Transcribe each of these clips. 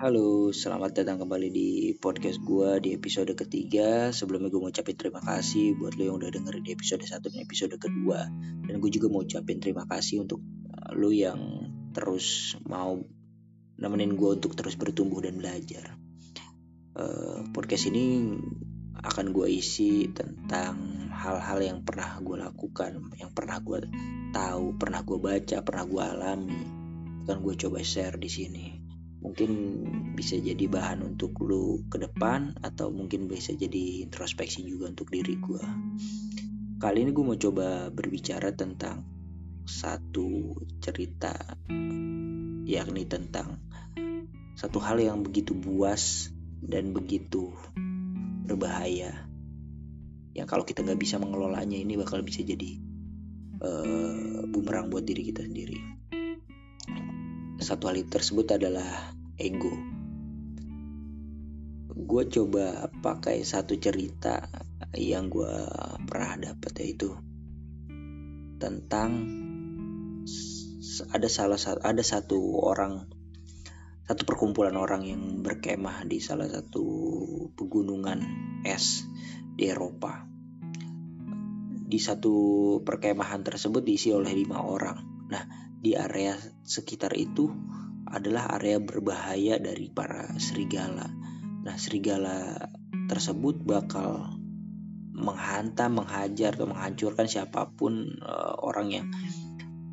Halo, selamat datang kembali di podcast gue di episode ketiga. Sebelumnya gue mau ucapin terima kasih buat lo yang udah dengerin di episode satu dan episode kedua. Dan gue juga mau ucapin terima kasih untuk uh, lo yang terus mau nemenin gue untuk terus bertumbuh dan belajar. Uh, podcast ini akan gue isi tentang hal-hal yang pernah gue lakukan, yang pernah gue tahu, pernah gue baca, pernah gue alami. Akan gue coba share di sini mungkin bisa jadi bahan untuk lu ke depan atau mungkin bisa jadi introspeksi juga untuk diri gue kali ini gue mau coba berbicara tentang satu cerita yakni tentang satu hal yang begitu buas dan begitu berbahaya. Yang kalau kita nggak bisa mengelolanya ini bakal bisa jadi uh, bumerang buat diri kita sendiri satu hal tersebut adalah ego. Gue coba pakai satu cerita yang gue pernah dapat yaitu tentang ada salah satu ada satu orang satu perkumpulan orang yang berkemah di salah satu pegunungan es di Eropa. Di satu perkemahan tersebut diisi oleh lima orang. Nah, di area sekitar itu adalah area berbahaya dari para serigala. Nah, serigala tersebut bakal menghantam, menghajar atau menghancurkan siapa pun uh, orang yang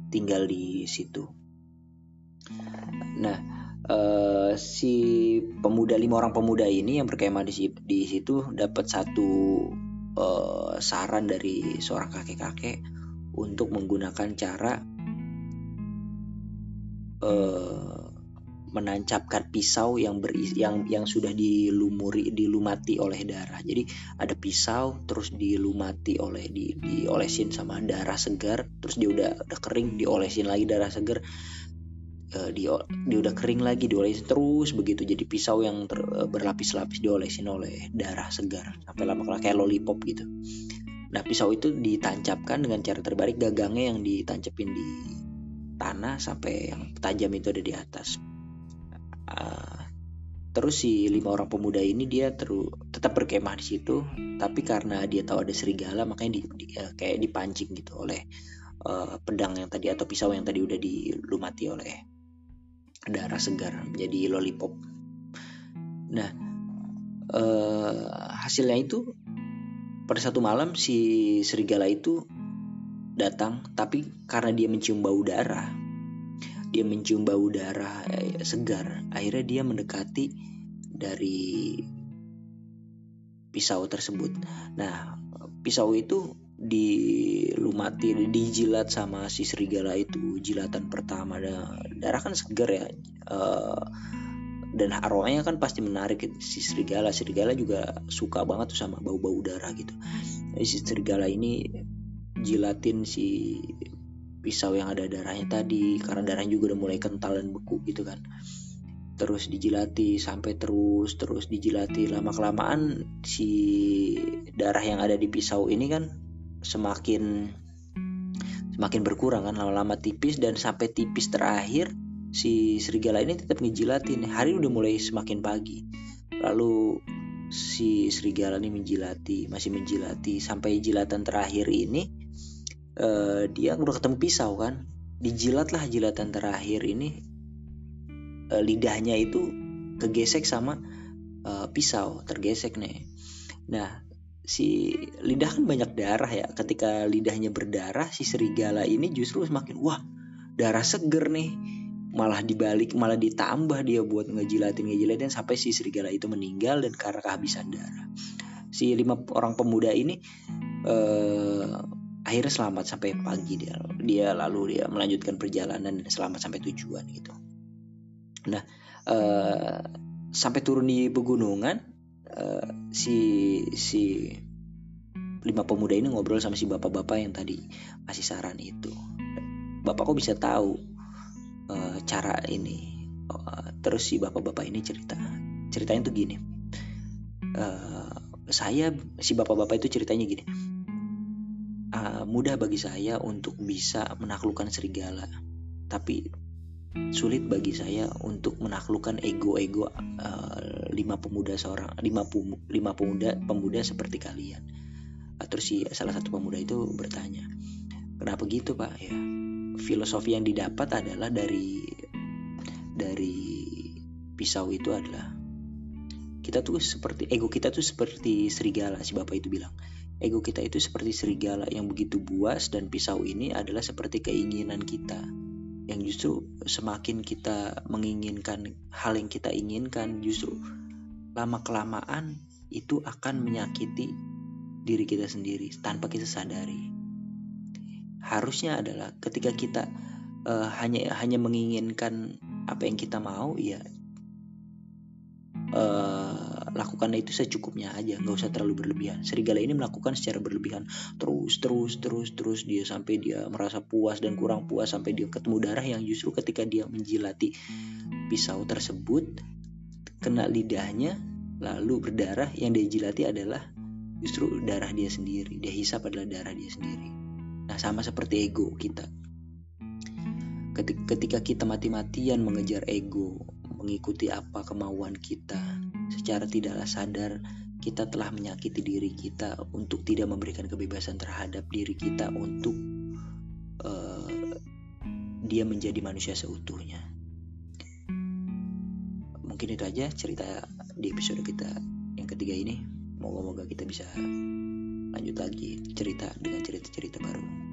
tinggal di situ. Nah, uh, si pemuda lima orang pemuda ini yang berkemah di, di situ dapat satu uh, saran dari seorang kakek-kakek untuk menggunakan cara uh, menancapkan pisau yang berisi yang yang sudah dilumuri dilumati oleh darah. Jadi ada pisau terus dilumati oleh di diolesin sama darah segar, terus dia udah udah kering diolesin lagi darah segar. Uh, dia, dia udah kering lagi diolesin terus begitu jadi pisau yang ter, uh, berlapis-lapis diolesin oleh darah segar sampai lama-lama kayak lollipop gitu. Nah pisau itu ditancapkan dengan cara terbalik gagangnya yang ditancapin di tanah sampai yang tajam itu ada di atas. Uh, terus si lima orang pemuda ini dia terus tetap berkemah di situ, tapi karena dia tahu ada serigala makanya di, di, uh, kayak dipancing gitu oleh uh, pedang yang tadi atau pisau yang tadi udah dilumati oleh darah segar menjadi lollipop. Nah uh, hasilnya itu pada satu malam si serigala itu datang tapi karena dia mencium bau darah. Dia mencium bau darah eh, segar. Akhirnya dia mendekati dari pisau tersebut. Nah pisau itu dilumati dijilat sama si serigala itu. Jilatan pertama darah kan segar ya. Uh, dan aromanya kan pasti menarik. Si serigala serigala juga suka banget tuh sama bau-bau darah gitu. Si serigala ini jilatin si pisau yang ada darahnya tadi karena darahnya juga udah mulai kental dan beku gitu kan. Terus dijilati sampai terus terus dijilati. Lama kelamaan si darah yang ada di pisau ini kan semakin semakin berkurang kan lama-lama tipis. Dan sampai tipis terakhir si serigala ini tetap ngejilatin. Hari udah mulai semakin pagi. Lalu si serigala ini menjilati masih menjilati. Sampai jilatan terakhir ini uh, dia udah ketemu pisau kan? Dijilat lah jilatan terakhir ini. Uh, lidahnya itu kegesek sama uh, pisau tergesek nih. Nah si lidah kan banyak darah ya. Ketika lidahnya berdarah si serigala ini justru semakin wah darah seger nih. Malah dibalik malah ditambah dia buat ngejilatin ngejilatin sampai si serigala itu meninggal dan karena kehabisan darah. Si lima orang pemuda ini uh, akhirnya selamat sampai pagi dia. Dia lalu dia melanjutkan perjalanan dan selamat sampai tujuan gitu. Nah uh, sampai turun di pegunungan uh, si si lima pemuda ini ngobrol sama si bapak-bapak yang tadi kasih saran itu. Bapak kok bisa tahu uh, cara ini? Uh, terus si bapak-bapak ini cerita ceritanya tuh gini. Uh, saya si bapak-bapak itu ceritanya gini uh, mudah bagi saya untuk bisa menaklukkan serigala. Tapi sulit bagi saya untuk menaklukkan ego-ego uh, lima pemuda seorang lima, pum, lima pemuda pemuda seperti kalian. Terus si salah satu pemuda itu bertanya, kenapa gitu pak? Ya filosofi yang didapat adalah dari dari pisau itu adalah kita tuh seperti ego kita tuh seperti serigala si bapak itu bilang ego kita itu seperti serigala yang begitu buas dan pisau ini adalah seperti keinginan kita. Yang justru semakin kita menginginkan hal yang kita inginkan justru lama kelamaan itu akan menyakiti diri kita sendiri tanpa kita sadari. Harusnya adalah ketika kita uh, hanya hanya menginginkan apa yang kita mau ya uh, lakukan itu secukupnya aja nggak usah terlalu berlebihan. Serigala ini melakukan secara berlebihan. Terus terus terus terus dia sampai dia merasa puas dan kurang puas sampai dia ketemu darah yang justru ketika dia menjilati pisau tersebut kena lidahnya lalu berdarah yang dia jilati adalah justru darah dia sendiri. Dia hisap adalah darah dia sendiri. Nah sama seperti ego kita. Ketika kita mati-matian mengejar ego mengikuti apa kemauan kita secara tidaklah sadar kita telah menyakiti diri kita untuk tidak memberikan kebebasan terhadap diri kita untuk uh, dia menjadi manusia seutuhnya. Mungkin itu aja cerita di episode kita yang ketiga ini. Moga-moga kita bisa lanjut lagi cerita dengan cerita-cerita baru.